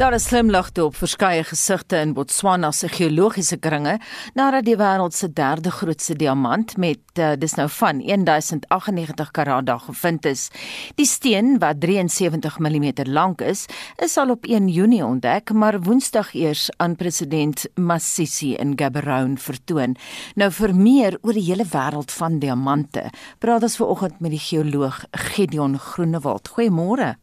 Daar is glimlagte op verskeie gesigte in Botswana se geologiese kringe nadat die wêreld se derde grootste diamant met uh, dis nou van 1098 karat daar gevind is. Die steen wat 73 mm lank is, is al op 1 Junie ontdek, maar Woensdag eers aan president Masisi in Gaborone vertoon. Nou vir meer oor die hele wêreld van diamante, praat ons vanoggend met die geoloog Gideon Groenewald. Goeiemôre.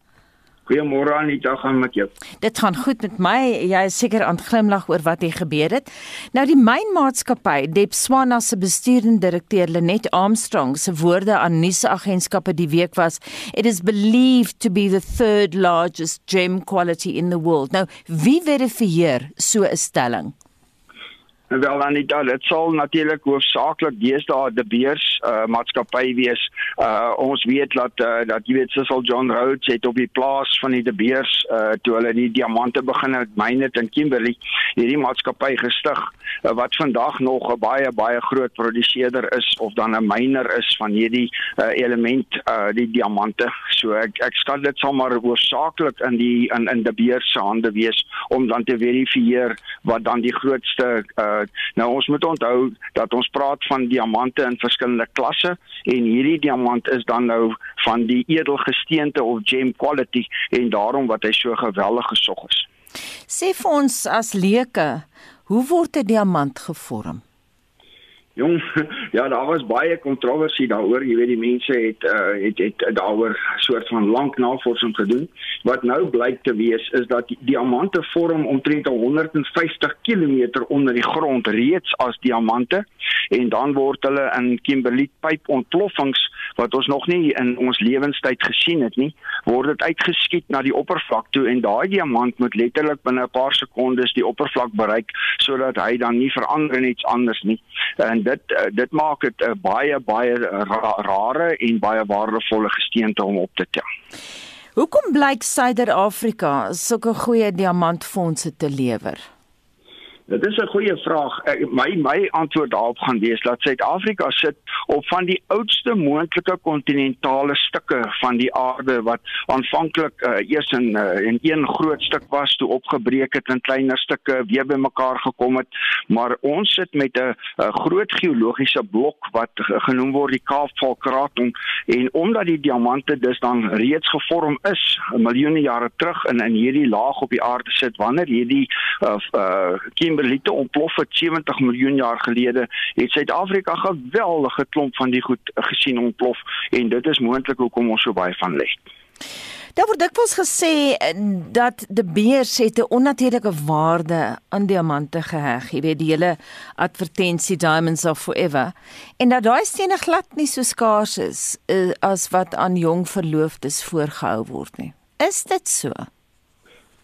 Goeiemôre Anita, gaan met jou? Dit gaan goed met my. Jy is seker aan glimlag oor wat hier gebeur het. Nou die mynmaatskappy Depswana se bestuurende direkteur Lenet Armstrong se woorde aan nuusagentskappe die week was: "It is believed to be the third largest gem quality in the world." Nou, wie verifieer so 'n stelling? Wel Anita, dit sal natuurlik hoofsaaklik deesdae die beurs uh, maatskappy wees. Uh, ons weet dat uh, dat jy weet Cecil John Rhodes het op die plaas van die beurs uh, toe hulle die diamante begin het myn het in Kimberley hierdie maatskappy gestig uh, wat vandag nog 'n baie baie groot produseerder is of dan 'n myner is van hierdie uh, element uh, die diamante. So ek ek skat dit sal maar hoofsaaklik in die in in die beurs se hande wees om dan te verifieer wat dan die grootste uh, uh, nou ons moet onthou dat ons praat van diamante in verskillende klasse en hierdie diamant is dan nou van die edelgesteente of gem quality en daarom wat hy so geweldig gesog is. Sê vir ons as leuke, hoe word 'n diamant gevorm? Jong, ja, daar was baie kontroversie daaroor. Jy weet die mense het uh, het het daaroor soort van lank navorsing gedoen. Wat nou blyk te wees is dat die diamante vorm omtrent 150 km onder die grond reeds as diamante en dan word hulle in kimberlitpyp ontploffings wat ons nog nie in ons lewenstyd gesien het nie, word dit uitgeskiet na die oppervlak toe en daai diamant moet letterlik binne 'n paar sekondes die oppervlak bereik sodat hy dan nie verander in iets anders nie. En dit eh, dit maak dit 'n baie baie ra rare en baie waardevolle gesteente om op te tel. Hoekom blyk Suider-Afrika sulke goeie diamantfondse te lewer? Dit is 'n goeie vraag. Ek, my my antwoord daarop gaan wees dat Suid-Afrika sit op van die oudste moontlike kontinentale stukke van die aarde wat aanvanklik uh, eers in uh, in een groot stuk was toe opgebreek het in kleiner stukke weer bymekaar gekom het. Maar ons sit met 'n groot geologiese blok wat genoem word die Kaapvalkraton en omdat die diamante dus dan reeds gevorm is miljoene jare terug in in hierdie laag op die aarde sit wanneer hierdie uh, uh, kimberlite ontplof het 70 miljoen jaar gelede, het Suid-Afrika geweldige klomp van die goed gesien ontplof en dit is moontlik hoekom ons so baie van lê. Daar word dikwels gesê eh, dat die beers het 'n onnatuurlike waarde aan diamante geheg. Jy weet die hele advertensie diamonds are forever en dat daai stene glad nie so skaars is uh, as wat aan jong verloofdes voorgehou word nie. Is dit so?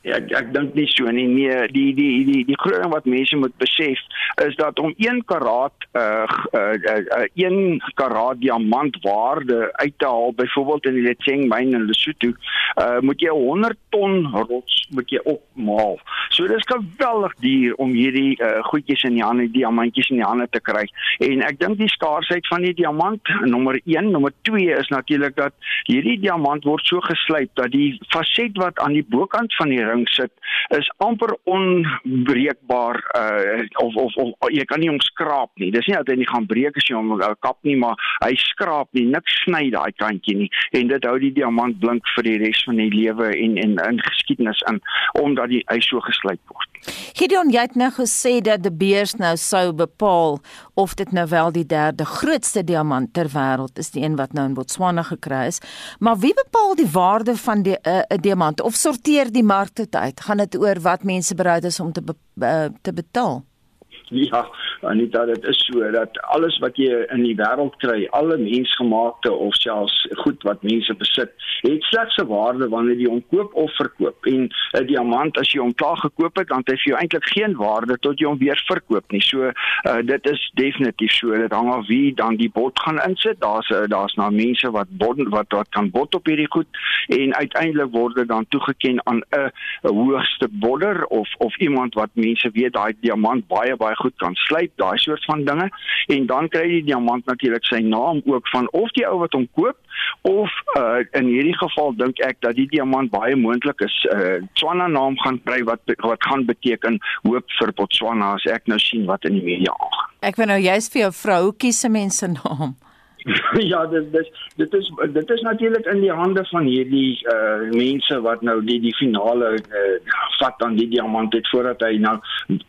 Ja, ek ek dink nie so nie. Nee, die die die die groot wat mense moet besef is dat om 1 karat uh uh, uh 1 karat diamant waarde uit te haal, byvoorbeeld in die Letseng myn in Lesotho, uh moet jy 100 ton rots moet jy opmaal. So dis geweldig duur om hierdie uh goedjies in die hande, diamantjies in die hande te kry. En ek dink die skaarsheid van die diamant, nommer 1, nommer 2 is natuurlik dat hierdie diamant word so geslyp dat die faset wat aan die bokant van die ring sit is amper onbreekbaar uh of, of of jy kan nie hom skraap nie. Dis nie dat hy nie gaan breek as jy hom uh, kap nie, maar hy skraap nie, niks sny daai kantjie nie en dit hou die diamant blink vir die res van die lewe en en in geskiedenis in omdat die hy so geslyp word. Gideon jy het nou gesê dat die beers nou sou bepaal of dit nou wel die derde grootste diamant ter wêreld is, die een wat nou in Botswana gekry is, maar wie bepaal die waarde van die 'n uh, diamant of sorteer die markte uit? Gaan dit oor wat mense bereid is om te be, uh, te betaal? Ja, Anita, dit is so dat alles wat jy in die wêreld kry, alle mensgemaakte of selfs goed wat mense besit, het slegs 'n waarde wanneer jy hom koop of verkoop. En 'n diamant as jy hom klaar gekoop het, dan het hy vir jou eintlik geen waarde tot jy hom weer verkoop nie. So, uh, dit is definitief so. Dit hang af wie dan die bod gaan insit. Daar's uh, daar's nou mense wat bod wat wat kan bod op hierdie goed en uiteindelik word dit dan toegeken aan 'n hoogste bodder of of iemand wat mense weet daai diamant baie baie goed kan slyp daai soort van dinge en dan kry die diamant natuurlik sy naam ook van of die ou wat hom koop of uh, in hierdie geval dink ek dat die diamant baie moontlik is 'n uh, Tswana naam gaan kry wat wat gaan beteken hoop vir Botswana as ek nou sien wat in die media aangaan. Ek wil nou juist vir jou vrou kies 'n mens se naam. ja, dit dis dit is dit is natuurlik in die hande van hierdie uh mense wat nou die die finale uh, vat aan die diamant het voordat hy nou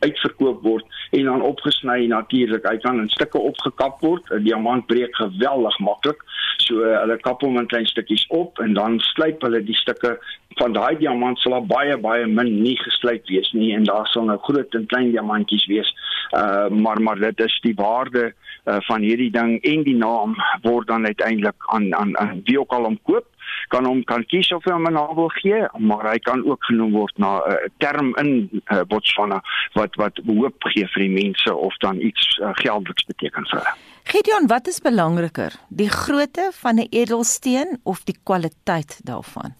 uitverkoop word en dan opgesny natuurlik. Hy kan in stukke opgekap word. 'n Diamant breek geweldig maklik. So uh, hulle kap hom in klein stukkies op en dan slyp hulle die stukke van daai diamant sal baie baie min nie geslyp wees nie en daar sal nou groot en klein diamantjies wees. Uh maar maar dit is die waarde uh, van hierdie ding en die naam word dan uiteindelik aan aan aan wie ook al hom koop kan hom kan kies of hy hom 'n naam wil gee maar hy kan ook genoem word na 'n uh, term in uh, Botswana wat wat hoop gee vir die mense of dan iets uh, geldeliks beteken vir hulle. Gideon wat is belangriker die grootte van 'n edelsteen of die kwaliteit daarvan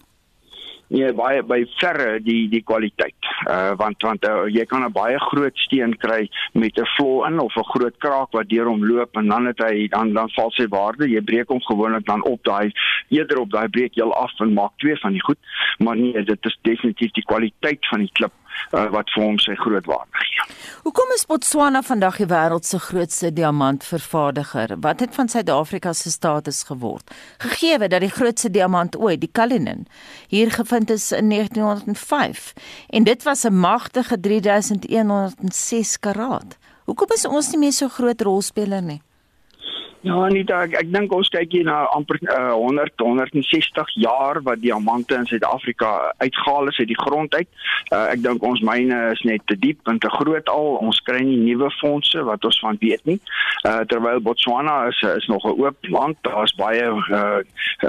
nee baie by verre die die kwaliteit. Uh want want uh, jy kan 'n baie groot steen kry met 'n vlo in of 'n groot kraak wat deur hom loop en dan het hy dan dan val sy waarde. Jy breek hom gewoonlik dan op daai eerder op daai breek heel af en maak twee van die goed. Maar nee, dit is definitief die kwaliteit van die klip uh, wat vir hom sy groot waarde gee. Hoekom is Botswana vandag die wêreld se grootste diamantvervaardiger? Wat het van Suid-Afrika se status geword? Gegee dat die grootste diamant ooit, die Cullinan, hier gevind is in 1905 en dit was 'n magtige 3106 karaat. Hoekom is ons nie meer so groot rolspeler nie? Ja, nie ek ek dink ons kyk hier na amper uh, 100 160 jaar wat diamante in Suid-Afrika uitgehaal is uit die grond uit. Uh, ek dink ons myne is net te diep en te groot al. Ons kry nie nuwe fondse wat ons van weet nie. Uh, terwyl Botswana is is nog 'n oop land, daar's baie uh,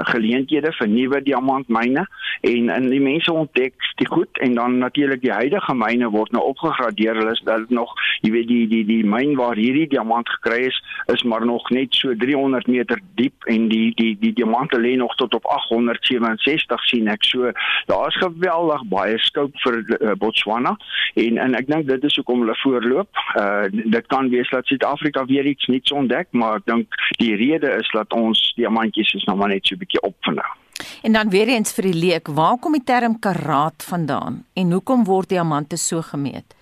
geleenthede vir nuwe diamantmyne en en die mense ontdek die goed en dan natuurlik die huidige myne word nou opgegradeer. Hulle is dat nog, jy weet die die die myn waar hierdie diamant gekry is, is maar nog net so so 300 meter diep en die die die diamante lê nog tot op 867 sien ek. So daar's geweldig baie scope vir uh, Botswana en en ek dink dit is hoekom hulle voorloop. Uh dit kan wees dat Suid-Afrika weer iets nuuts ontdek, maar ek dink die rede is dat ons diamantjies is nog maar net so 'n bietjie op vandag. En dan weer eens vir die leek, waar kom die term karaat vandaan en hoekom word diamante so gemeet?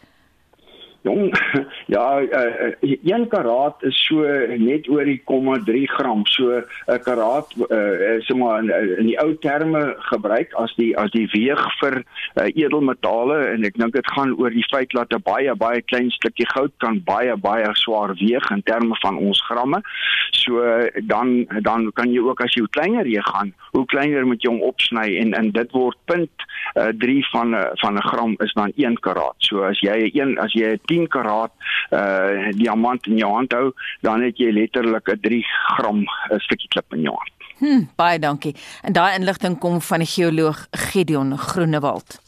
Jong, ja, uh, een karaat is so net oor die 0,3 gram. So 'n karaat uh, is maar in, in die ou terme gebruik as die as die weeg vir uh, edelmetale en ek dink dit gaan oor die feit dat 'n baie baie klein stukkie goud kan baie baie swaar weeg in terme van ons gramme. So dan dan kan jy ook as jy hoe kleiner jy gaan, hoe kleiner moet jy hom opsny en en dit word punt 3 uh, van van 'n gram is dan 1 karaat. So as jy 1 as jy 10 karaat uh diamant in jou hand hou, dan het jy letterlik 'n 3 gram stukkie klip in jou hand. Hm, baie dankie. En daai inligting kom van die geoloog Gideon Groenewald.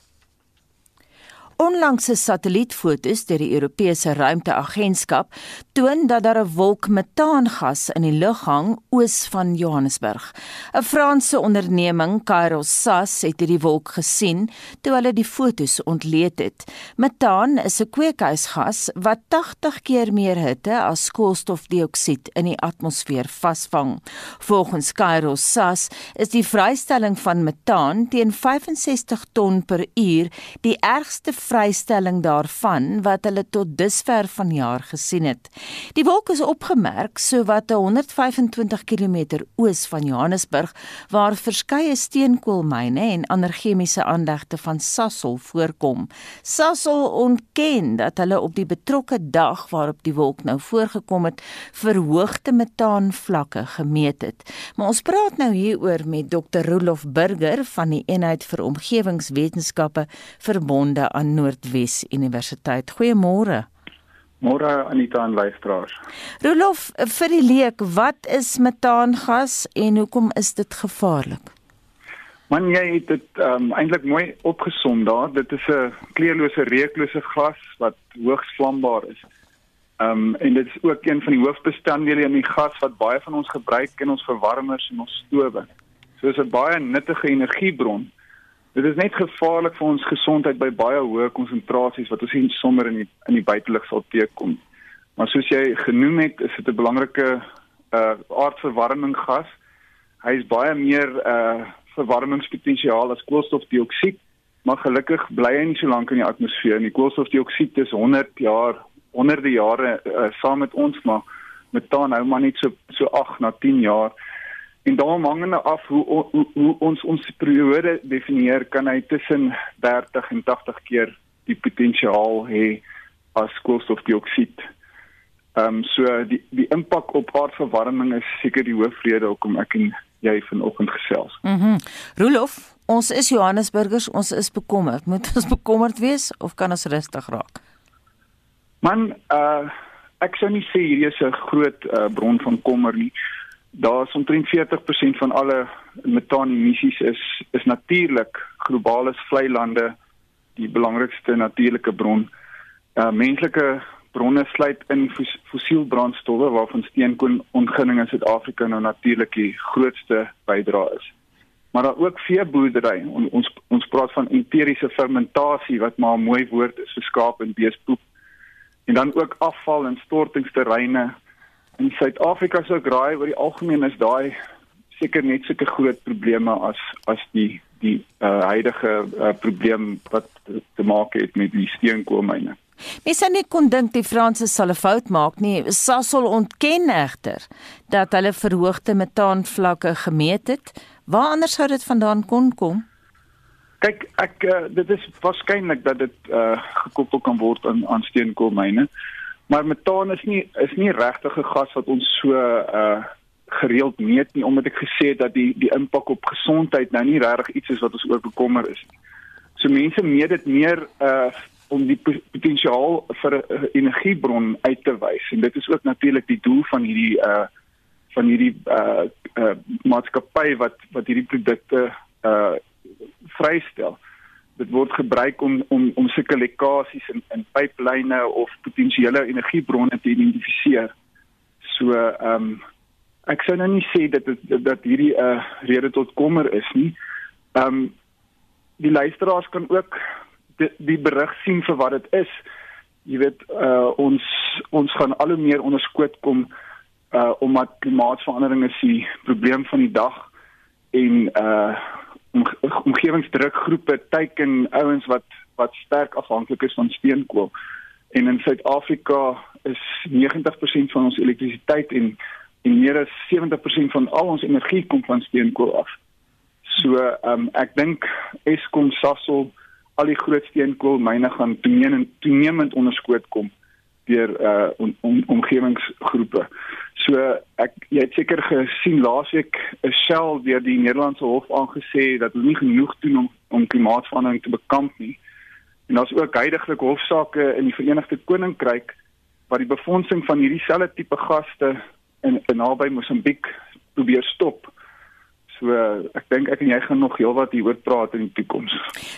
Onlangse satellietfoto's deur die Europese Ruimteagentskap toon dat daar 'n wolk metaangas in die lug hang oos van Johannesburg. 'n Franse onderneming, Kairosas, het hierdie wolk gesien toe hulle die foto's ontleed het. Metaan is 'n kweekhuisgas wat 80 keer meer hitte as koolstofdioksied in die atmosfeer vasvang. Volgens Kairosas is die vrystelling van metaan teen 65 ton per uur die ergste vrystelling daarvan wat hulle tot dusver vanjaar gesien het. Die wolk is opgemerk so wat 125 km oos van Johannesburg waar verskeie steenkoolmyne en ander chemiese aanlegte van Sasol voorkom. Sasol ontken dat hulle op die betrokke dag waarop die wolk nou voorgekom het, verhoogde metaanvlakke gemeet het. Maar ons praat nou hieroor met Dr. Rolof Burger van die Eenheid vir Omgewingswetenskappe verbonde aan Noordwes Universiteit. Goeiemôre. Môre Anita en luisteraars. Rolof, vir die leek, wat is metaangas en hoekom is dit gevaarlik? Man jy het dit um, eintlik mooi opgesom daar. Dit is 'n kleurlose reuklose gas wat hoogs vlambaar is. Ehm um, en dit is ook een van die hoofbestanddele in die gas wat baie van ons gebruik in ons verwarmers en ons stowe. So is 'n baie nuttige energiebron. Dit is net gevaarlik vir ons gesondheid by baie hoë konsentrasies wat ons sien sommer in die in die buitelug sal teekom. Maar soos jy genoem het, is dit 'n belangrike uh aardverwarming gas. Hy is baie meer uh verwarmingspotensiaal as koolstofdioksied, maar gelukkig bly hy nie so lank in die atmosfeer nie. Koolstofdioksied is 100 jaar, honderde jare uh, saam met ons, maar metaan hou maar net so so 8 na 10 jaar. En daarom hangende af hoe, hoe hoe ons ons periode definieer, kan hy tussen 30 en 80 keer die potensiaal hê as koolstofdioksied. Ehm um, so die die impak op aardverwarming is seker die hoofrede hoekom ek en jy vanoggend gesels. Mhm. Mm Rolof, ons is Johannesburgers, ons is bekommerd. Moet ons bekommerd wees of kan ons rustig raak? Man, uh ek sou nie sê hierdie is 'n groot uh, bron van kommer nie. Daar's omtrent 40% van alle metaanemissies is is natuurlik globale vlei lande die belangrikste natuurlike bron. Uh menslike bronne sluit in fossielbrandstowwe waarvan steenontginning in Suid-Afrika nou natuurlik die grootste bydrae is. Maar daar ook veeboerdery. On, ons ons praat van enteriese fermentasie wat maar 'n mooi woord is vir skaap en beespoep. En dan ook afval en stortingsterreine. In Suid-Afrika se graai oor die algemeen is daai seker net sulke groot probleme as as die die uh, huidige uh, probleem wat te maak het met die steenkoolmyne. Mens sou net kon dink die Franse sal 'n fout maak nie. Sasol ontken egter dat hulle verhoogde metaanvlakke gemeet het. Waar anders sou dit vandaan kon kom? Kyk, ek uh, dit is waarskynlik dat dit uh, gekoppel kan word aan aan steenkoolmyne. Maar metaan is nie is nie regtig 'n gas wat ons so uh gereeld meet nie omdat ek gesê het dat die die impak op gesondheid nou nie regtig iets is wat ons oor bekommer is nie. So mense meet dit meer uh om die potensiaal vir 'n uh, energiebron uit te wys en dit is ook natuurlik die doel van hierdie uh van hierdie uh, uh maatskappy wat wat hierdie produkte uh vrystel. Dit word gebruik om om om sulke lekkasies in in pyplyne of potensiële energiebronne te identifiseer. So ehm um, ek sou nou nie sê dat dit dat hierdie 'n uh, rede tot kommer is nie. Ehm um, die luisteraars kan ook die, die berig sien vir wat dit is. Jy weet uh ons ons gaan al hoe meer onder skoot kom uh omdat klimaatsverandering is die probleem van die dag en uh om, omgewingsdrukgroepe teiken ouens wat wat sterk afhanklik is van steenkool. En in Suid-Afrika is 90% van ons elektrisiteit en en meer as 70% van al ons energie kom van steenkool af. So ehm um, ek dink Eskom Sasol al die groot steenkoolmyne gaan toenemend toenemend onderskoot kom deur uh om, om, omgewingsgroepe. So ek jy het seker gesien laasweek 'n Shell deur die Nederlandse hof aangesê dat hulle nie genoeg doen om om klimaatsverandering te bekamp nie. En daar's ook heidaglik hofsaake in die Verenigde Koninkryk wat die befondsing van hierdie selfde tipe gaste in, in naby Mosambiek probeer stop. So ek dink ek en jy gaan nog heelwat hieroor praat in die toekoms.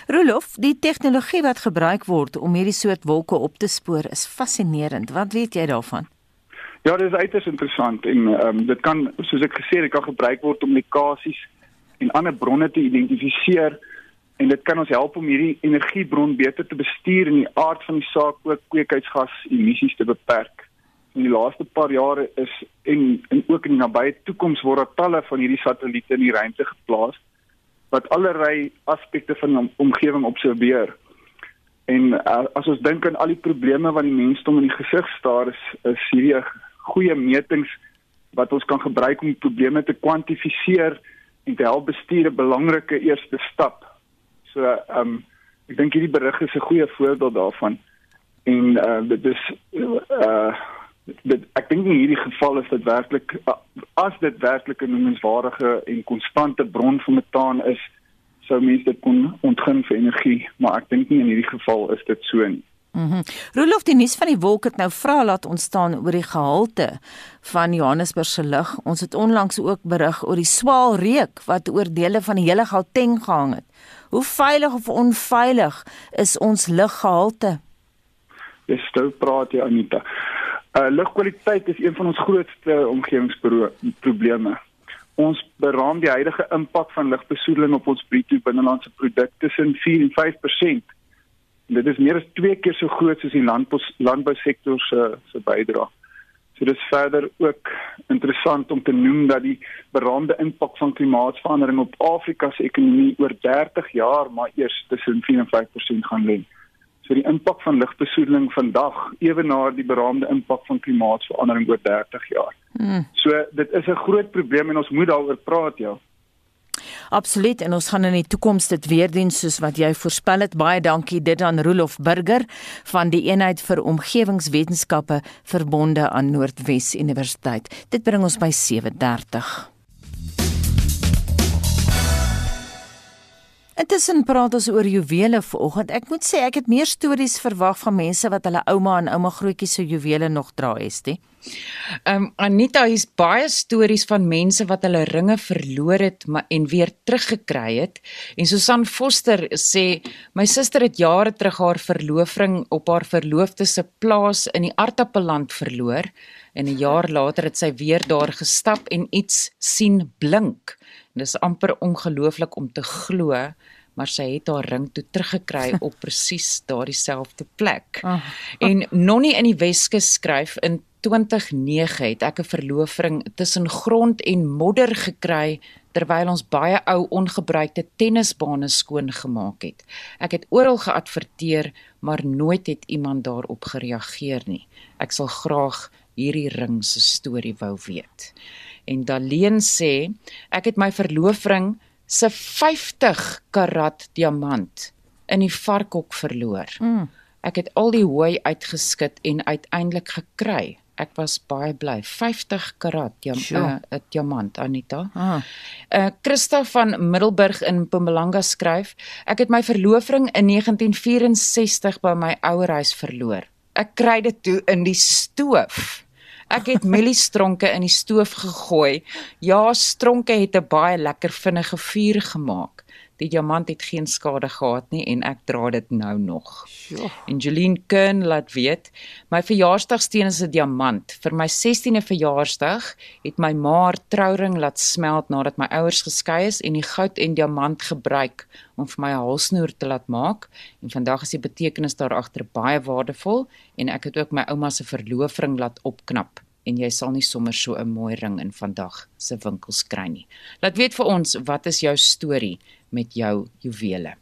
Rolof, die tegnologie wat gebruik word om hierdie soort wolke op te spoor is fascinerend. Wat weet jy daarvan? Ja, dit is uiters interessant en ehm um, dit kan soos ek gesê het, dit kan gebruik word om lekkasies en ander bronne te identifiseer en dit kan ons help om hierdie energiebron beter te bestuur en die aard van die saak ook kweekhuisgas emissies te beperk in die laaste paar jare is en en ook in die nabye toekoms word daar talle van hierdie satelliete in die ruimte geplaas wat allerlei aspekte van die omgewing observeer. En uh, as ons dink aan al die probleme wat die mensdom in die gesig staar is, is hierdie goeie metings wat ons kan gebruik om probleme te kwantifiseer en te help bestuur 'n belangrike eerste stap. So ehm um, ek dink hierdie berig is 'n goeie voorbeeld daarvan. En uh, dit is uh dit ek dink in hierdie geval is dit werklik as dit werklik 'n noemenswaardige en konstante bron van metaan is sou mense dit kon ontgin vir energie maar ek dink nie in hierdie geval is dit so nie Mhm. Mm Rolof die nuus van die wolk het nou vra laat ontstaan oor die gehalte van Johannesburg se lug. Ons het onlangs ook berig oor die swaal reuk wat oor dele van die hele Gauteng gehang het. Hoe veilig of onveilig is ons luggehalte? Dis stou praat jy Anita. Uh lugkwaliteit is een van ons grootste omgewingsprobleme. Ons beraam die huidige impak van lugbesoedeling op ons bruto binnelandse produk tussen 4 en 5%. Dit is meer as 2 keer so groot soos die landbou landbousektor se se bydrae. So dis verder ook interessant om te noem dat die beraamde impak van klimaatsverandering op Afrika se ekonomie oor 30 jaar maar eers tussen 4 en 5% gaan lê. So die impak van lugbesoedeling vandag ewenaar die beraamde impak van klimaatsverandering oor 30 jaar. Hmm. So dit is 'n groot probleem en ons moet daaroor praat, ja. Absoluut en ons gaan in die toekoms dit weer doen soos wat jy voorspel het. Baie dankie dit aan Rolof Burger van die Eenheid vir Omgewingswetenskappe verbonde aan Noordwes Universiteit. Dit bring ons by 7:30. Intussen praat ons oor juwele vanoggend. Ek moet sê ek het meer stories verwag van mense wat hulle ouma en ouma grootjie se juwele nog dra, Estie. Ehm um, Anita, hier's baie stories van mense wat hulle ringe verloor het maar en weer teruggekry het. En Susan Foster sê, my suster het jare terug haar verloofring op haar verloofde se plaas in die Artappeland verloor en 'n jaar later het sy weer daar gestap en iets sien blink. Dis amper ongelooflik om te glo, maar sy het haar ring toe teruggekry op presies daardie selfde plek. Oh. En Nonnie in die Weskus skryf in 2009 het ek 'n verloofring tussen grond en modder gekry terwyl ons baie ou ongebruikte tennisbane skoon gemaak het. Ek het oral geadverteer, maar nooit het iemand daarop gereageer nie. Ek sal graag hierdie ring se storie wou weet. En Daleen sê, ek het my verloofring se 50 karat diamant in die varkhok verloor. Mm. Ek het al die hooi uitgeskit en uiteindelik gekry. Ek was baie bly. 50 karat diam sure. uh, diamant Anita. Ah. Uh Christa van Middelburg in Mpumalanga skryf, ek het my verloofring in 1964 by my ouerhuis verloor. Ek kry dit toe in die stoof. Ek het mieliestronke in die stoof gegooi. Ja, stronke het 'n baie lekker vinnige vuur gemaak. Die diamant het geen skade gehad nie en ek dra dit nou nog. Ja. En Jeline Kern laat weet, my verjaarsdagsteen is 'n diamant. Vir my 16de verjaarsdag het my ma haar trouring laat smelt nadat my ouers geskei is en die goud en diamant gebruik om vir my 'n halsnoer te laat maak. En vandag is die betekenis daar agter baie waardevol en ek het ook my ouma se verloofring laat opknap en jy sal nie sommer so 'n mooi ring in vandag se winkels kry nie. Laat weet vir ons wat is jou storie met jou juwele.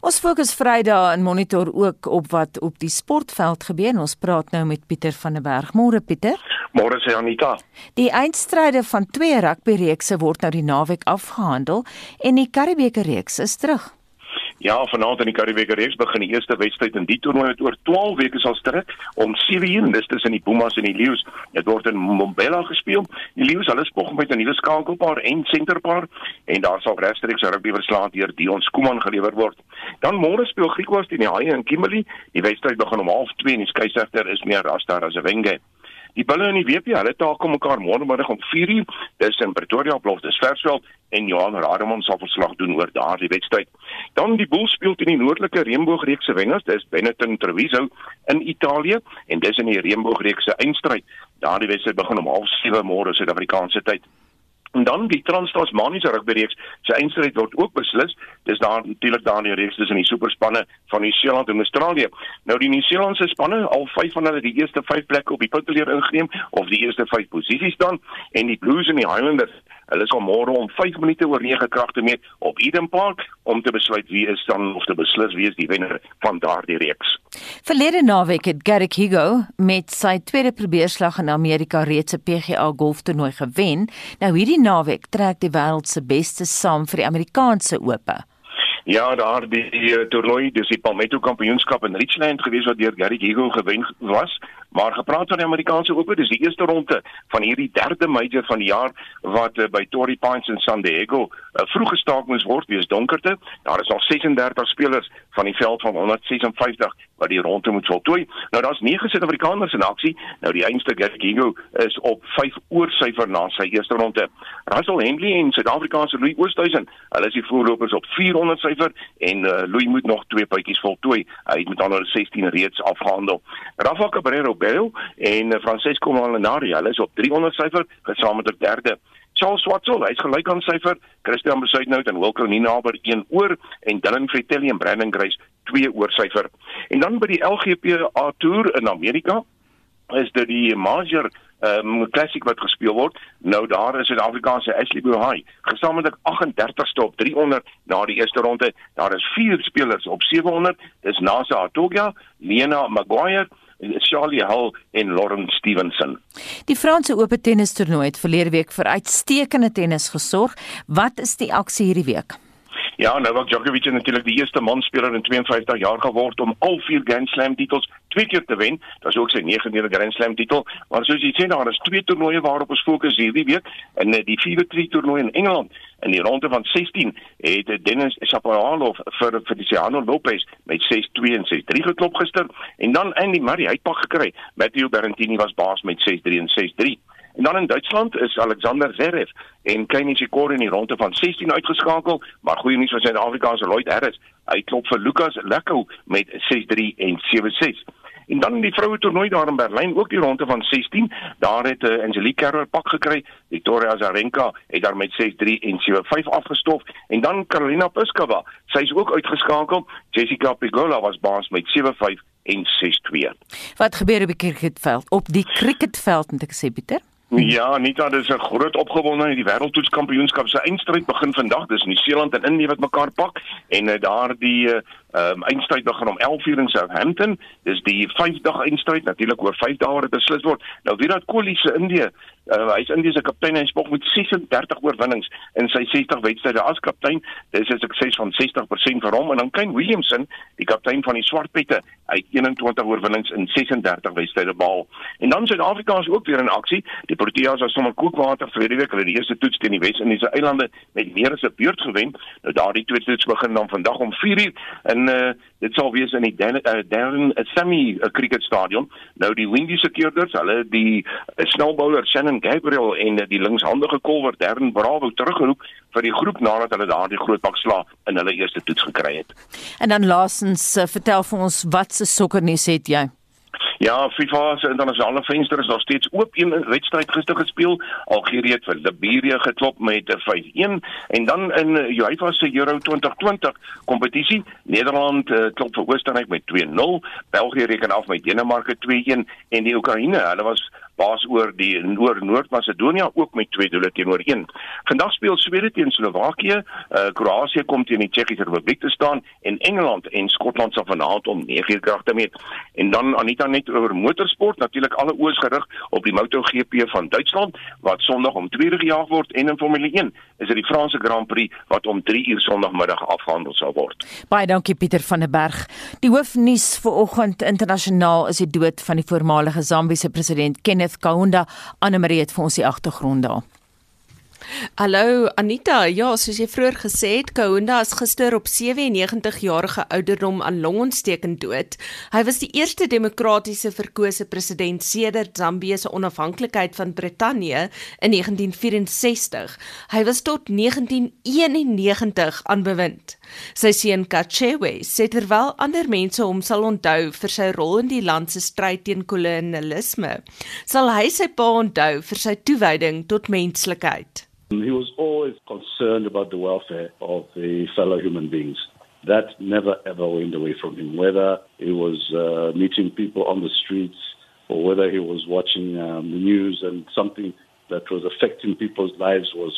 Ons fokus Vrydag in Monitor ook op wat op die sportveld gebeur. Ons praat nou met Pieter van der Berg. Môre Pieter. Môre sê Anita. Die eindstryde van twee rugbyreekse word nou die naweek afgehandel en die Karibeker reeks is terug. Ja, vanaand in die Karibeker reeks begin die eerste wedstryd in die toernooi wat oor 12 weke sal strek om 7uur en dis tussen die Pumas en die Lions. Dit word in Mbombela gespeel. Die Lions hulle spog met 'n nuwe skakelpaar en senterpaar en daar sal regstreeks rugby verslae deur Dion Skuman gelewer word. Dan môre speel Griekwas teen die Haie in Kimberley. Die wedstryd begin om 0:30 en die skeieregter is meer Rasta as 'n wenge. Die bulle in die WP, hulle taak om mekaar môremiddag om 4uur, dis in Pretoria op dis Versveld en Johan Rademan sal verslag doen oor daardie wedstryd. Dan die Bulls speel teen die noordelike Reënboogreeks se wenners, dis Benetton Treviso in Italië en dis in die Reënboogreeks se eindstryd. Daardie wedstryd begin om 07:30 môre Suid-Afrikaanse tyd. En dan die Trans-Tasmaniese rugbyreeks se eindstryd word ook beslis. Dis daar natuurlik daar in die reeks tussen die superspanne van Nieu-Seeland en Australië. Nou die Nieu-Seelandse spanne, al 5 van hulle die eerste 5 plekke op die punteteler ingeneem of die eerste 5 posisies dan en die Blues en die Highlanders Hulle sal môre om 5 minute oor 9 kragte meet op Eden Park om te besluit wie is dan of te beslis wie is die wenner van daardie reeks. Verlede naweek het Garrick Higo met sy tweede probeerslag in Amerika reeds 'n PGA golftoernooi gewen. Nou hierdie naweek trek die wêreld se beste saam vir die Amerikaanse Ope. Ja, daar die, die uh, toernooi, dis die Palmetto Kampioenskap in Richland gewees wat deur Gary Higo gewen was. Maar gepraat van die Amerikaanse Ope, dis die eerste ronde van hierdie derde major van die jaar wat uh, by Torrey Pines in San Diego uh, vroeg gestaak moes word weens donkerte. Daar is al 36 spelers van die veld van 156 wat die ronde moet voltooi. Nou daar's 9 Suid-Afrikaners in aksie. Nou die einste Gigo is op 5 oor syfer na sy eerste ronde. Russell Henley en Suid-Afrikaanse Louis Oosthuizen, hulle is die voorlopers op 400 syfer en uh, Louis moet nog twee puitjies voltooi. Hy het met ander 16 reeds afgehandel. Rafa Cabrera Bell en uh, Francesco Molinari, hulle is op 300 syfer, gesaam met die derde Charles Swartsel, hy's geluk aan syfer, Christian Besuitnout en Wilco Ninaber 1 oor en Dylan Fratelli en Brandon Grace 2 oor syfer. En dan by die LGPA Tour in Amerika is dit die major ehm um, klassiek wat gespeel word. Nou daar is Suid-Afrikaanse Ashley Buhai, gesamentlik 38ste op 300 na die eerste ronde. Daar is vier spelers op 700. Dis Nasa Atogia, Lena Maguire Charlie Hull en Lauren Stevenson. Die Franse Ope tennis toernooi het verlede week vir uitstekende tennis gesorg. Wat is die aksie hierdie week? Ja, Novak Djokovic het natuurlik die eerste manspeler in 52 jaar geword om al vier Grand Slam titels twee keer te wen. Dit is ook sy 9de Grand Slam titel. Maar soos jy sê, daar is twee toernooie waarop ons fokus hierdie week en die vierde tri toernooi in Engeland. In die ronde van 16 het Dennis Shapovalov vir Feliciano Lopez met 6-2 en 6-3 geklop gister en dan Andy Murray het pak gekry. Matteo Berrettini was baas met 6-3 en 6-3. En dan in Duitsland is Alexander Zverev en Kei Nishikori in die ronde van 16 uitgeskakel, maar goeie nuus vir Suid-Afrikaanse Lloyd Harris. Hy klop vir Lucas Lekko met 6-3 en 7-6. En dan in die vroue toernooi daar in Berlyn ook die ronde van 16, daar het uh, Angelique Kerber pak gekry. Victoria Azarenka het daar met 6-3 en 7-5 afgestof en dan Karolina Pliskova, sy is ook uitgeskakel. Jessica Pegula was baas met 7-5 en 6-2. Wat gebeur op die cricketveld? Op die cricketveld moet ek sê Pieter? Ja, Anita, dis 'n groot opgewondenheid. Die wêreldtoetskampioenskap se eindstryd begin vandag. Dis Nieu-Seeland en Indië wat mekaar pak en uh, daar die uh, um, eindstryd begin om 11:00 in Southampton. Dis die 5-dag eindstryd, natuurlik oor 5 dae wat beslis word. Nou Virat Kohli se Indië, uh, hy is Indië se kaptein en hy spog met 36 oorwinnings in sy 60 wedstryde as kaptein. Dis 'n sukses van 60% vir hom en dan Kane Williamson, die kaptein van die Swartpette, hy het 21 oorwinnings in 36 wedstryde behaal. En dan Suid-Afrika is ook weer in aksie. Die Proteas was sommer koekwater vir die week hulle die eerste toets teen die Wes-Indiese eilande met meer as 'n beurt gewen. Nou daardie tweede toets begin dan vandag om 4:00 in en uh, dit sal wees in die Darren uh, Sammy uh, Cricket Stadion. Nou die Windy Securities, hulle die uh, snelbouler Shannon Gabriel en uh, die linkshandige kolwer Darren Bravo teruggeroep vir die groep nadat hulle daardie groot pak sla in hulle eerste toets gekry het. En dan laasens uh, vertel vir ons wat se sokkernuus het jy? Ja, FIFA se internasionale venster is nog steeds oop. Een wedstryd gister gespeel. Algerië het vir Liberia geklop met 5-1 en dan in UEFA se Euro 2020 kompetisie, Nederland uh, klop vir Oostenryk met 2-0, België reken af met Denemarke 2-1 en die Oekraïne, hulle was baas oor die oor Noord-Macedonië ook met twee doele teenoor 1. Vandag speel Swede teen Slowakië, uh, Kroasie kom teen die Tsjechiese Republiek te staan en Engeland en Skotland sal vanaand om 9:00 kragte meet. En dan Anita net oor motorsport, natuurlik alle oë gerig op die MotoGP van Duitsland wat Sondag om 2:00 gejaag word en in Formule 1 is dit die Franse Grand Prix wat om 3:00 Sondagmiddag afgehandel sal word. Baie dankie Pieter van der Berg. Die hoofnuus vir oggend internasionaal is die dood van die voormalige Zambiese president Kenneth Kenneth Kaunda Annelie het vir ons die agtergrond daar. Hallo Anita, ja, soos jy vroeër gesê het, Kaunda is gister op 97 jarige ouderdom aan longontsteking dood. Hy was die eerste demokratiese verkose president sedert Zambië se onafhanklikheid van Brittanje in 1964. Hy was tot 1991 aan bewind. Sy seun Kachewe sê terwyl ander mense hom sal onthou vir sy rol in die land se stryd teen kolonialisme, sal hy sy pa onthou vir sy toewyding tot menslikheid. He was always concerned about the welfare of the fellow human beings. That never ever went away from him, whether he was uh, meeting people on the streets or whether he was watching um, the news and something that was affecting people's lives was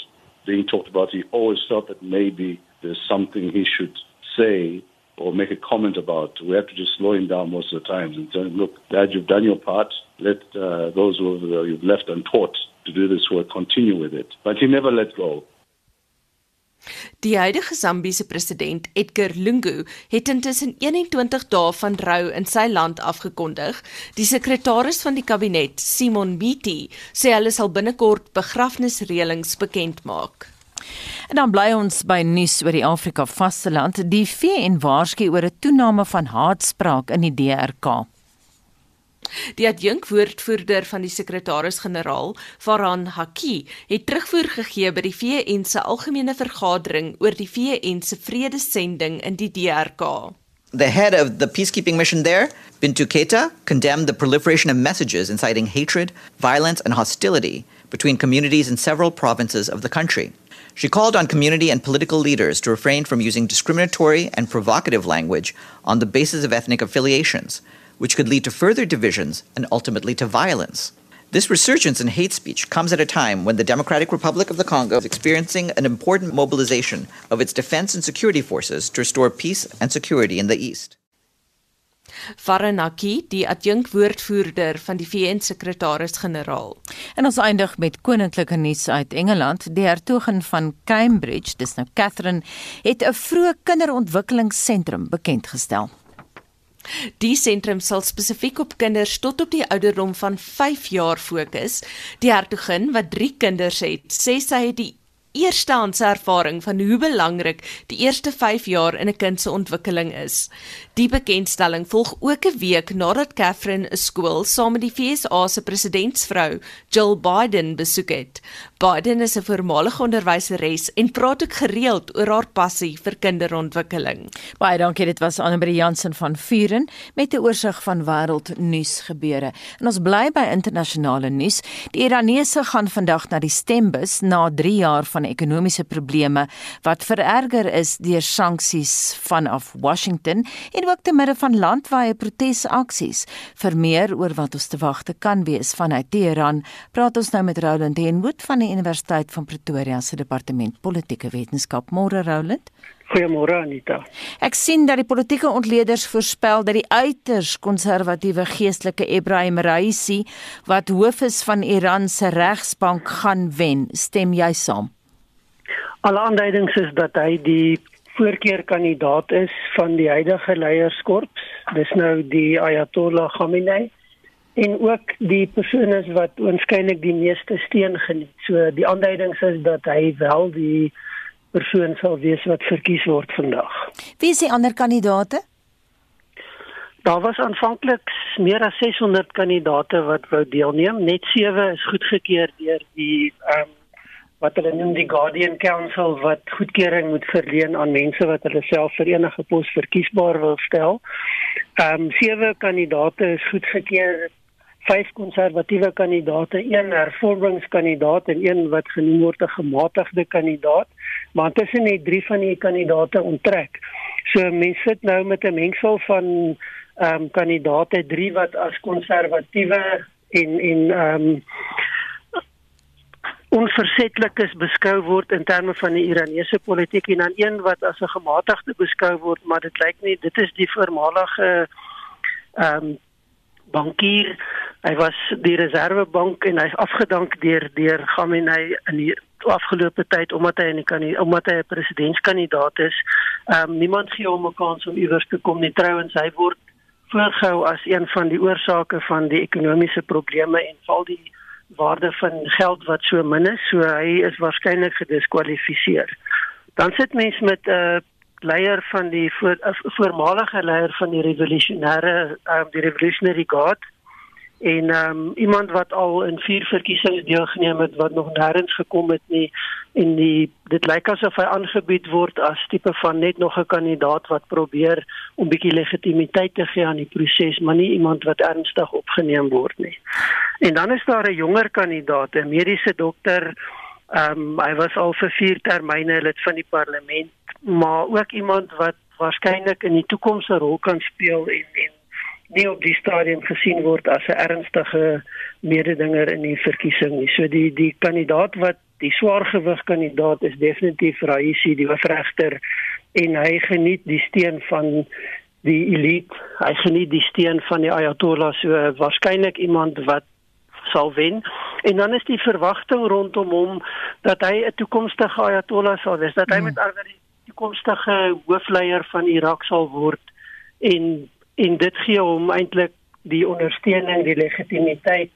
being talked about. He always felt that maybe there's something he should say or make a comment about. We have to just slow him down most of the times and him, look, Dad, you've done your part. Let uh, those who have, uh, you've left untaught to do this work continue with it. But he never let go. Die huidige Zambiese president, Edgar Lungu, het intussen 21 dae van rou in sy land afgekondig. Die sekretaris van die kabinet, Simon Mbiti, sê hulle sal binnekort begrafnisreëlings bekend maak. En dan bly ons by nuus oor die Afrika vasteland. Die VN waarsku oor 'n toename van haatspraak in die DRK. Die adjunkwoordvoerder van die sekretaris-generaal, Farhan Haki, het terugvoer gegee by die VN se algemene vergadering oor die VN se vredesending in die DRK. The head of the peacekeeping mission there, Bintu Keita, condemned the proliferation of messages inciting hatred, violence, and hostility between communities in several provinces of the country. She called on community and political leaders to refrain from using discriminatory and provocative language on the basis of ethnic affiliations, which could lead to further divisions and ultimately to violence. This resurgence in hate speech comes at a time when the Democratic Republic of the Congo is experiencing an important mobilization of its defense and security forces to restore peace and security in the East. Faranaki, die adjunkwoordvoerder van die VN-sekretaris-generaal. En ons eindig met koninklike nuus uit Engeland. Die hertogin van Cambridge, dis nou Catherine, het 'n vroeë kinderontwikkelingsentrum bekend gestel. Die sentrum sal spesifiek op kinders tot op die ouderdom van 5 jaar fokus. Die hertogin wat 3 kinders het, sê sy het die eerstehandse ervaring van hoe belangrik die eerste 5 jaar in 'n kind se ontwikkeling is. Die bekendstelling volg ook 'n week nadat Catherine 'n skool saam met die FSA se presidentsvrou, Jill Biden, besoek het. Biden is 'n voormalige onderwyseres en praat ook gereeld oor haar passie vir kinderontwikkeling. Baie dankie, dit was Annelie Jansen van Vuren met 'n oorsig van wêreldnuus gebeure. En ons bly by internasionale nuus. Die Iranese gaan vandag na die stembus na 3 jaar van ekonomiese probleme wat vererger is deur sanksies vanaf Washington en ook te midde van landwyse protesaksies. Vir meer oor wat ons te wagte kan wees vanuit Teheran, praat ons nou met Roland Henwood van die Universiteit van Pretoria se departement politieke wetenskap. Môre Roland. Goeiemôre Anita. Ek sien dat die politieke ontleeders voorspel dat die uiters konservatiewe geestelike Ebrahim Raisi wat hoof is van Iran se regsbank gaan wen. Stem jy saam? Alle aanduidings is dat hy die voorkeurkandidaat is van die huidige leierskorps. Dis nou die Ayatollah Khamenei en ook die persoon is wat waarskynlik die meeste steun geniet. So die aanduidings is dat hy wel die persoon sal wees wat verkies word vandag. Wie is die ander kandidaate? Daar was aanvanklik meer as 600 kandidaate wat wou deelneem. Net 7 is goedgekeur deur die ehm um, wat hulle noem die Guardian Council wat goedkeuring moet verleen aan mense wat hulle self vir enige pos verkiesbaar wil stel. Ehm um, sewe kandidaate is goedgekeur vyf konservatiewe kandidaate, een hervormingskandidaat en een wat genoem word 'n gematigde kandidaat, maar intussen het drie van die kandidaate onttrek. So mense sit nou met 'n mengsel van ehm um, kandidaate, drie wat as konservatiewe en en ehm um, onversettelik is beskou word in terme van die Iranese politiek en dan een wat as 'n gematigde beskou word, maar dit lyk nie dit is die voormalige um, bankier. Hy was die Reservebank en hy's afgedank deur deur Khamenei in die afgelope tyd omdat die kan omdat hy 'n presidentskandidaat is. Um, niemand gee hom 'n kans om iewers te kom nie. Trouwens hy word voorgehou as een van die oorsake van die ekonomiese probleme en val die waarde van geld wat so min is, so hy is waarskynlik gediskwalifiseer. Dan sit mens met 'n uh, leier van die voor, uh, voormalige leier van die revolusionêre um, die revolutionary guard en um, iemand wat al in vier verkiesings deelgeneem het wat nog nêrens gekom het nie en die dit lyk asof hy aangebied word as tipe van net nog 'n kandidaat wat probeer om bietjie legitimiteit te gee aan die proses maar nie iemand wat ernstig opgeneem word nie. En dan is daar 'n jonger kandidaat, 'n mediese dokter Ehm um, hy was al vir 4 termyne lid van die parlement, maar ook iemand wat waarskynlik in die toekoms 'n rol kan speel en en nie op die stadium gesien word as 'n ernstige mededinger in die verkiesing nie. So die die kandidaat wat die swaargewig kandidaat is definitief Raisi die hoofregter en hy geniet die steun van die elite. Hy geniet die steun van die Ayatollah so waarskynlik iemand wat sal wen. En dan is die verwagting rondom hom dat hy 'n toekomstige Ayatollah sal wees, dat hy hmm. met ander die toekomstige hoofleier van Irak sal word en en dit gee hom eintlik die ondersteuning, die legitimiteit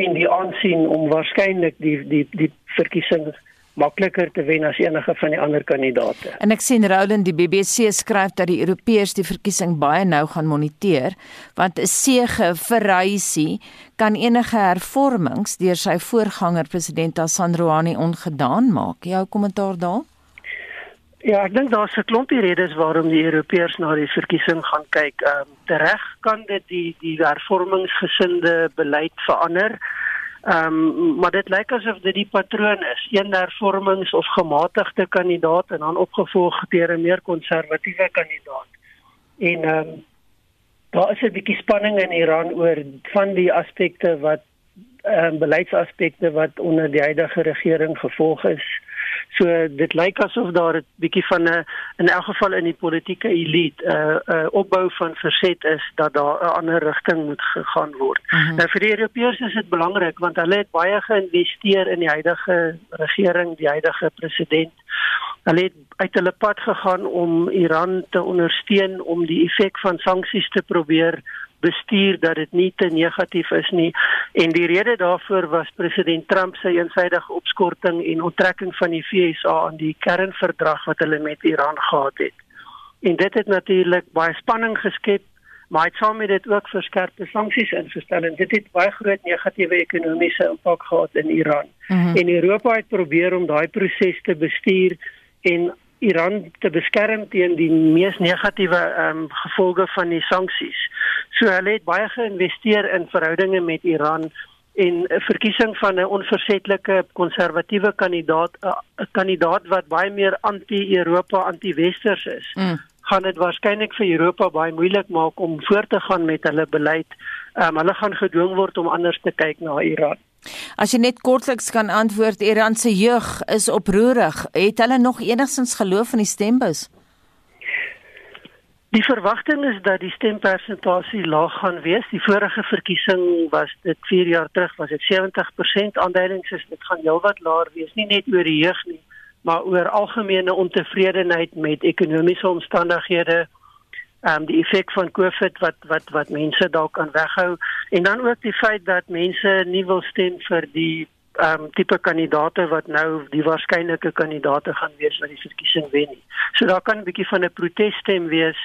en die aansien om waarskynlik die die die verkiesing makliker te wen as enige van die ander kandidaate. En ek sien Roland die BBC skryf dat die Europeërs die verkiesing baie nou gaan moniteer want 'n sege vir Raisi kan enige hervormings deur sy voorganger president Hassan Rouhani ongedaan maak. Jou kommentaar daar? Ja, ek dink daar's 'n klompie redes waarom die Europeërs na die verkiesing gaan kyk. Ehm um, tereg kan dit die die hervormingsgesinde beleid verander Ehm um, maar dit lyk asof dit die patroon is. Een hervormings of gematigde kandidaat en dan opgevolg deur 'n meer konservatiewe kandidaat. En ehm um, daar is 'n bietjie spanning in Iran oor van die aspekte wat ehm um, beleidsaspekte wat onder die huidige regering gevolg is. So dit lyk asof daar 'n bietjie van 'n in elk geval in die politieke elite 'n uh, uh, opbou van verset is dat daar 'n ander rigting moet gegaan word. Mm -hmm. Nou vir die Europeërs is dit belangrik want hulle het baie geïnvesteer in die huidige regering, die huidige president. Hulle het uit hulle pad gegaan om Iran te ondersteun om die effek van sanksies te probeer bestuur dat dit nie te negatief is nie en die rede daarvoor was president Trump se eensaidige opskorting en onttrekking van die VSA aan die kernverdrag wat hulle met Iran gehad het. En dit het natuurlik baie spanning geskep, maar dit saam met dit ook verskerpte sanksies ingestel en dit het baie groot negatiewe ekonomiese impak gehad in Iran. Mm -hmm. En Europa het probeer om daai proses te bestuur en Iran te beskerm teen die mees negatiewe ehm um, gevolge van die sanksies. So hulle het baie geïnvesteer in verhoudinge met Iran en 'n verkiesing van 'n onversetlike konservatiewe kandidaat 'n kandidaat wat baie meer anti-Europa, anti-westers is. Mm. gaan dit waarskynlik vir Europa baie moeilik maak om voort te gaan met hulle beleid. Ehm um, hulle gaan gedwing word om anders te kyk na Iran. As jy net kortliks kan antwoord, Iran se jeug is oproerig. Het hulle nog enigstens geloof in die stembus? Die verwagting is dat die stempersentasie laag gaan wees. Die vorige verkiesing was dit 4 jaar terug was dit 70% aanduidings is dit gaan heelwat laer wees, nie net oor die jeug nie, maar oor algemene ontevredenheid met ekonomiese omstandighede, ehm um, die effek van COVID wat wat wat mense dalk kan weghou en dan ook die feit dat mense nie wil stem vir die ehm um, tipe kandidate wat nou die waarskynlike kandidate gaan wees wat die verkiesing wen nie. So daar kan 'n bietjie van 'n protesstem wees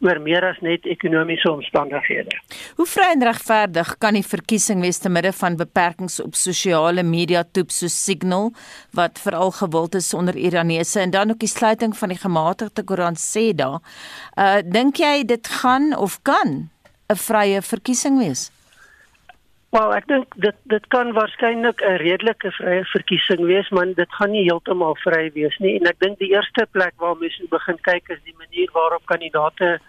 oor meer as net ekonomiese omstandighede. Hoe vry en regverdig kan die verkiesing wees te midde van beperkings op sosiale media toep so Signal wat veral gewild is onder Iranese en dan ook die sluiting van die gematigde Koran sê daar. Uh dink jy dit gaan of kan 'n vrye verkiesing wees? Wel, ek dink dit dit kan waarskynlik 'n redelike vrye verkiesing wees, maar dit gaan nie heeltemal vry wees nie. En ek dink die eerste plek waar mens moet begin kyk is die manier waarop kandidaate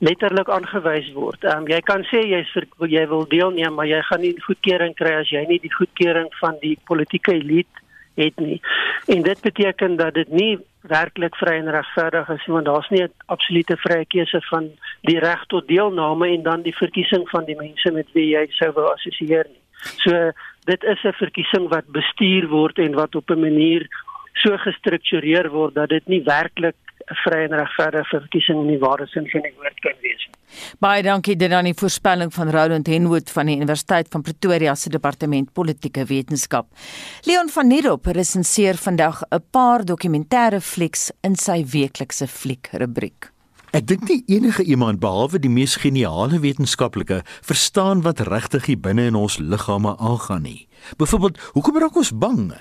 letterlik aangewys word. Ehm um, jy kan sê jy's jy wil deelneem, maar jy gaan nie goedkeuring kry as jy nie die goedkeuring van die politieke elite het nie. En dit beteken dat dit nie werklik vry en regverdig is nie want daar's nie 'n absolute vrye keuse van die reg tot deelname en dan die verkiesing van die mense met wie jy sou wou assosieer nie. So dit is 'n verkiesing wat bestuur word en wat op 'n manier so gestruktureer word dat dit nie werklik 'n vrye en regverdige verkiesing in die ware sin van die woord kan wees nie. Baie dankie dit aan die voorspelling van Roland Henwood van die Universiteit van Pretoria se departement politieke wetenskap. Leon van Nierop resenseer vandag 'n paar dokumentêre flieks in sy weeklikse fliekrubriek. Ek dink nie enige iemand behalwe die mees geniale wetenskaplike verstaan wat regtig hier binne in ons liggame aangaan nie. Byvoorbeeld, hoekom raak ons bang?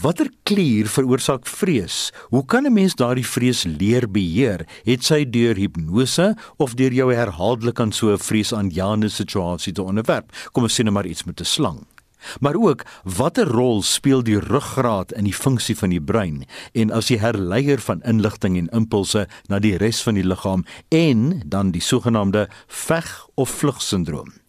Watter klier veroorsaak vrees? Hoe kan 'n mens daardie vrees leer beheer? Het sy deur hipnose of deur jou herhaaldelik aan so 'n vreesaanjaende situasie te onderwerp? Kom ons sê net maar iets met 'n slang. Maar ook watter rol speel die ruggraat in die funksie van die brein en as die herleier van inligting en impulse na die res van die liggaam en dan die sogenaamde veg of vlug sindroom.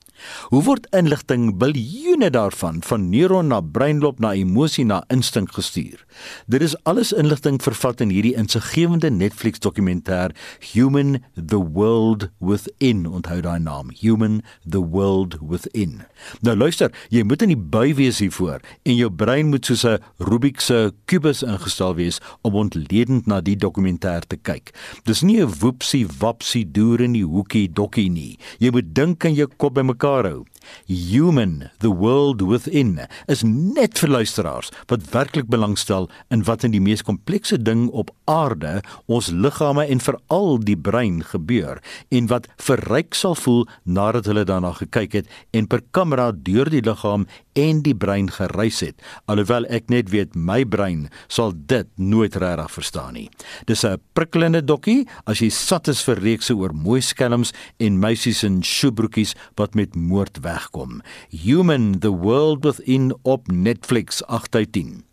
Hoe word inligting biljoene daarvan van neuron na breinloop na emosie na instink gestuur? Dit is alles inligting vervat in hierdie insiggewende Netflix dokumentêr Human the World Within. Onthou daai naam, Human the World Within. Nou luister, jy moet in die bui wees hiervoor en jou brein moet soos 'n Rubik se kubus ingestel wees om ontledend na die dokumentêr te kyk. Dis nie 'n woepsie wapsie doer in die hoekie dokkie nie. Jy moet dink in jou kop bymekaar mekaar hou. Human, the world within is net vir luisteraars wat werklik belangstel in wat in die mees komplekse ding op aarde, ons liggame en veral die brein gebeur en wat verryk sal voel nadat hulle daarna gekyk het en per kamera deur die liggaam en die brein gereis het, alhoewel ek net weet my brein sal dit nooit regtig verstaan nie. Dis 'n prikkelende dokkie as jy sat is vir reekse oor mooi skelms en meisies in sjoebroekies wat met moord wegkom. Human the World Within op Netflix 8 uit 10.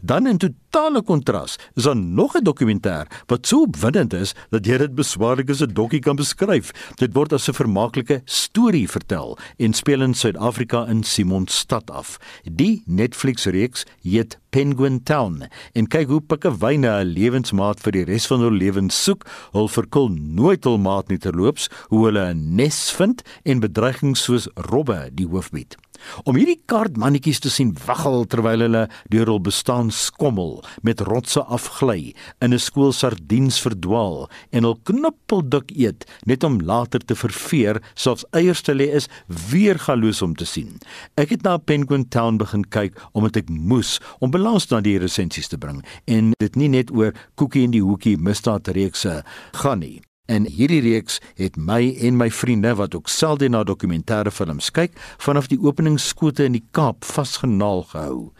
Dan in totale kontras is daar nog 'n dokumentêr wat so opwindend is dat jy dit beswaarlik as 'n dokkie kan beskryf. Dit word as 'n vermaaklike storie vertel en speel in Suid-Afrika in Simonstad af. Die Netflix-reeks heet Penguin Town en kyk hoe pikkewyne 'n lewensmaat vir die res van hul lewens soek. Hul verkil nooit hul maat nie terloops, hoe hulle 'n nes vind en bedreigings soos robbe die hoof bied. Om hierdie kaartmannetjies te sien waggel terwyl hulle deur hul bestaan skommel, met rotse afgly, in 'n skool sardiens verdwaal en hul knippeldik eet net om later te verveer, selfs eiers te lê is weer galoos om te sien. Ek het na Penguin Town begin kyk omdat ek moes om balans na die resensies te bring en dit nie net oor koekie en die hoekie misdaadreekse gaan nie. En hierdie reeks het my en my vriende wat ook selde na dokumentêre films kyk, vanaf die openingsskote in die Kaap vasgenaal gehou.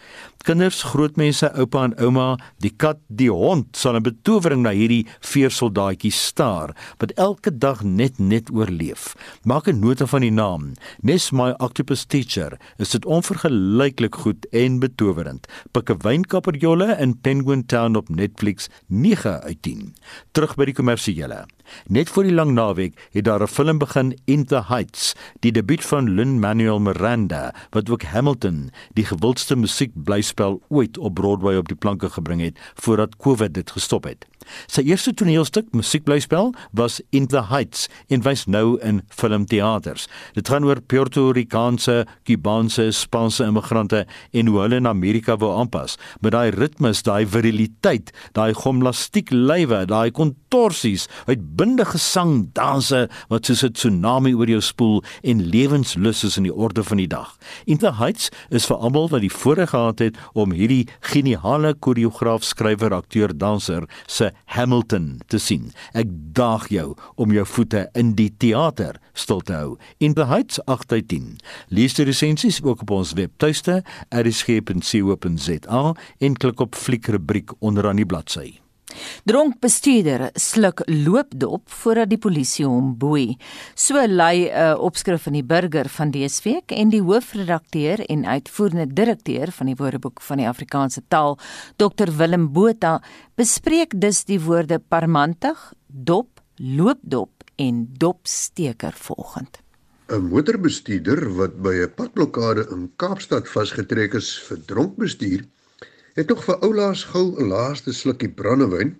Kinders, grootmense, oupa en ouma, die kat, die hond sal 'n betowering na hierdie veersoldaatjie staar wat elke dag net net oorleef. Maak 'n nota van die naam. Nes my octopus teacher is dit onvergelyklik goed en betowerend. Pik 'n wynkapperjolle in Penguin Town op Netflix 9 uit 10. Terug by die kommersiële. Net voor die lang naweek het daar 'n film begin In the Heights, die debuut van Lin-Manuel Miranda wat ook Hamilton, die gewildste musiekblyspel ooit op Broadway op die planke gebring het voordat COVID dit gestop het. Sy eerste toneelstuk, musiekblyspel, was In the Heights en wys nou in filmteaters. Dit gaan oor Puerto Ricaanse, Kubaanse, Spaanse immigrante en hoe hulle in Amerika wou aanpas. Met daai ritmes, daai viriliteit, daai gimnastiek lywe, daai kontorsies, uitbundige sang, danse wat soos 'n tsunami oor jou spoel en lewenslus is in die orde van die dag. In the Heights is vir almal wat die voorreg gehad het om hierdie geniale koreograaf, skrywer, akteur, danser se Hamilton te sien. Ek daag jou om jou voete in die teater stil te hou. In the Heights 8/10. Lees die resensies ook op ons webtuiste rsg.co.za en klik op fliekrubriek onderaan die bladsy. Dronk bestuurder sluk loopdop voordat die polisie hom boei. So lei 'n uh, opskrif van die burger van dese week en die hoofredakteur en uitvoerende direkteur van die Woordeboek van die Afrikaanse taal, Dr Willem Botha, bespreek dus die woorde parmantig, dop, loopdop en dopsteker volgend. 'n Motorbestuurder wat by 'n padblokkade in Kaapstad vasgetrek is vir dronk bestuur het tog vir oulaas gou 'n laaste slukkie brandewyn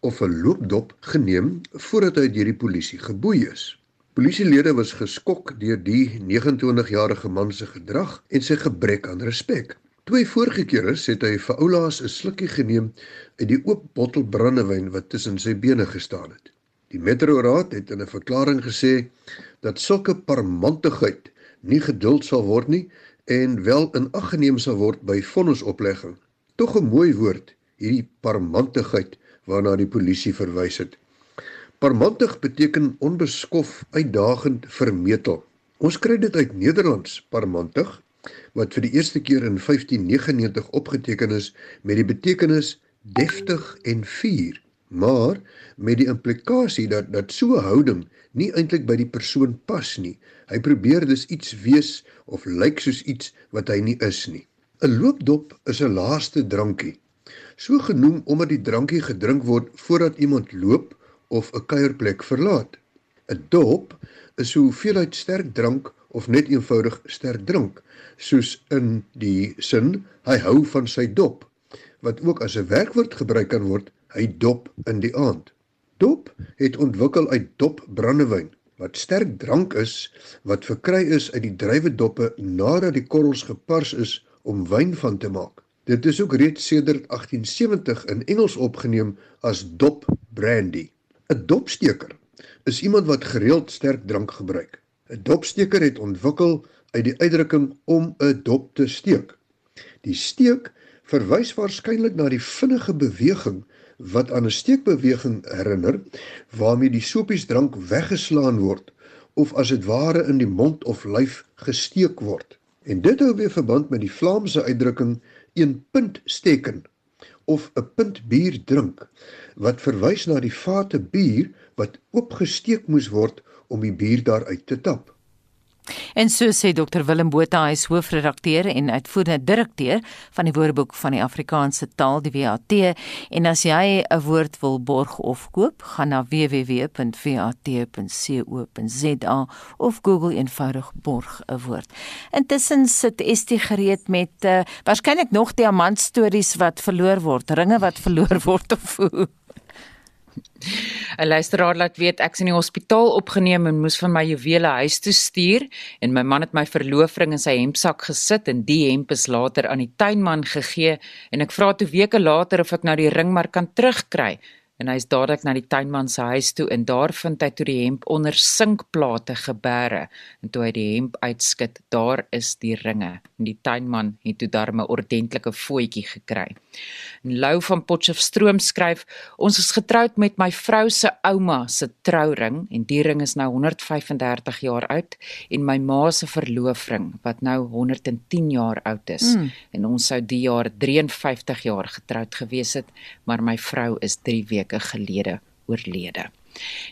of 'n loopdop geneem voordat hy deur die polisie geboei is. Polisielede was geskok deur die 29-jarige man se gedrag en sy gebrek aan respek. Twee vorige kere het hy vir oulaas 'n slukkie geneem uit die oop bottel brandewyn wat tussen sy bene gestaan het. Die metroraad het in 'n verklaring gesê dat sulke parmantigheid nie geduld sal word nie en wel in ag geneem sal word by vonnisoplegging. Tog 'n mooi woord, hierdie parmantigheid waarna die polisie verwys het. Parmantig beteken onbeskof, uitdagend, vermetel. Ons kry dit uit Nederlands, parmantig, wat vir die eerste keer in 1599 opgeteken is met die betekenis deftig en fier, maar met die implikasie dat dat so houding nie eintlik by die persoon pas nie. Hy probeer dus iets wees of lyk soos iets wat hy nie is nie. 'n Loopdop is 'n laaste drankie. So genoem omdat die drankie gedrink word voordat iemand loop of 'n kuierplek verlaat. 'n Dop is 'n hoeveelheid sterk drank of net eenvoudig sterk drink, soos in die sin hy hou van sy dop, wat ook as 'n werkwoord gebruik kan word, hy dop in die aand. Dop het ontwikkel uit dop brandewyn wat sterk drank is wat verkry is uit die druiwedoppe nadat die korrels gepars is om wyn van te maak. Dit is ook reeds sedert 1870 in Engels opgeneem as dop brandy. 'n Dopsteker is iemand wat gereeld sterk drank gebruik. 'n Dopsteker het ontwikkel uit die uitdrukking om 'n dop te steek. Die steek verwys waarskynlik na die vinnige beweging wat aan 'n steekbeweging herinner waarmee die sopiesdrank weggeslaan word of as dit ware in die mond of lyf gesteek word. En dit hou weer verband met die Vlaamse uitdrukking een punt steken of 'n punt bier drink wat verwys na die vate bier wat oopgesteek moes word om die bier daaruit te tap. En so sê Dr Willem Botha, hy is hoofredakteur en uitvoerende direkteur van die Woordeboek van die Afrikaanse Taal, die WAT. En as jy 'n woord wil borg of koop, gaan na www.wat.co.za of Google eenvoudig borg 'n woord. Intussen sit Estie gereed met uh, waarskynlik nog diamantstories wat verloor word, ringe wat verloor word of hoe. 'n Luisteraar laat weet ek's in die hospitaal opgeneem en moes van my juwele huis toe stuur en my man het my verloofring in sy hempsak gesit en die hemp is later aan die tuinman gegee en ek vra toe weke later of ek nou die ring maar kan terugkry en hy is dadelik na die tuinman se huis toe en daar vind hy toe die hemp onder sinkplate geberre en toe hy die hemp uitskit daar is die ringe. En die tuinman het toe darme ordentlike voetjie gekry. En Lou van Potchefstroom skryf ons is getroud met my vrou se ouma se trouring en die ring is nou 135 jaar oud en my ma se verloofring wat nou 110 jaar oud is. Mm. en ons sou die jaar 53 jaar getroud gewees het maar my vrou is 3 weke weke gelede oorlede.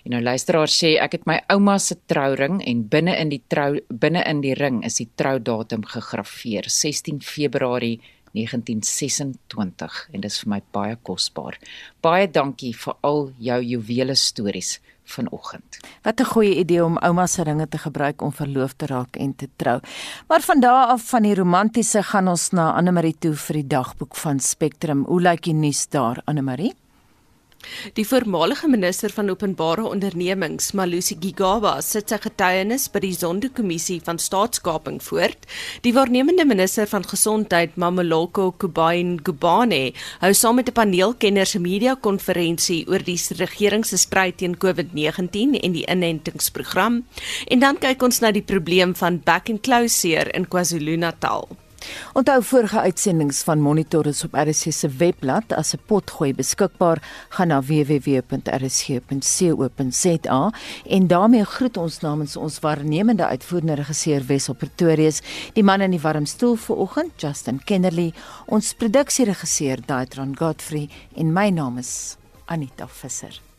En nou luisteraar sê ek het my ouma se trouring en binne in die trou binne in die ring is die troudatum gegraveer 16 Februarie 1926 en dit is vir my baie kosbaar. Baie dankie vir al jou juwele stories vanoggend. Wat 'n goeie idee om ouma se ringe te gebruik om verloof te raak en te trou. Maar van daardie af van die romantiese gaan ons na Anne Marie toe vir die dagboek van Spectrum. Hoe lyk die nuus daar Anne Marie? Die voormalige minister van openbare ondernemings, Malusi Gigaba, sit sy getuienis by die Zondo-kommissie van staatskaping voort. Die waarnemende minister van gesondheid, Mamoloko Kubain Gubane, hou saam met 'n paneel kenners 'n media-konferensie oor die regering se stryd teen COVID-19 en die inentingsprogram. En dan kyk ons na die probleem van back and closure in KwaZulu-Natal. Onthou vorige uitsendings van Monitor is op RSC se webblad as 'n potgooi beskikbaar. Gaan na www.rsc.co.za en daarmee groet ons namens ons waarnemende uitvoerende regisseur Wessel Pretorius, die man in die warm stoel vanoggend, Justin Kennerly, ons produksieregisseur Daitron Godfrey en my naam is Anita Visser.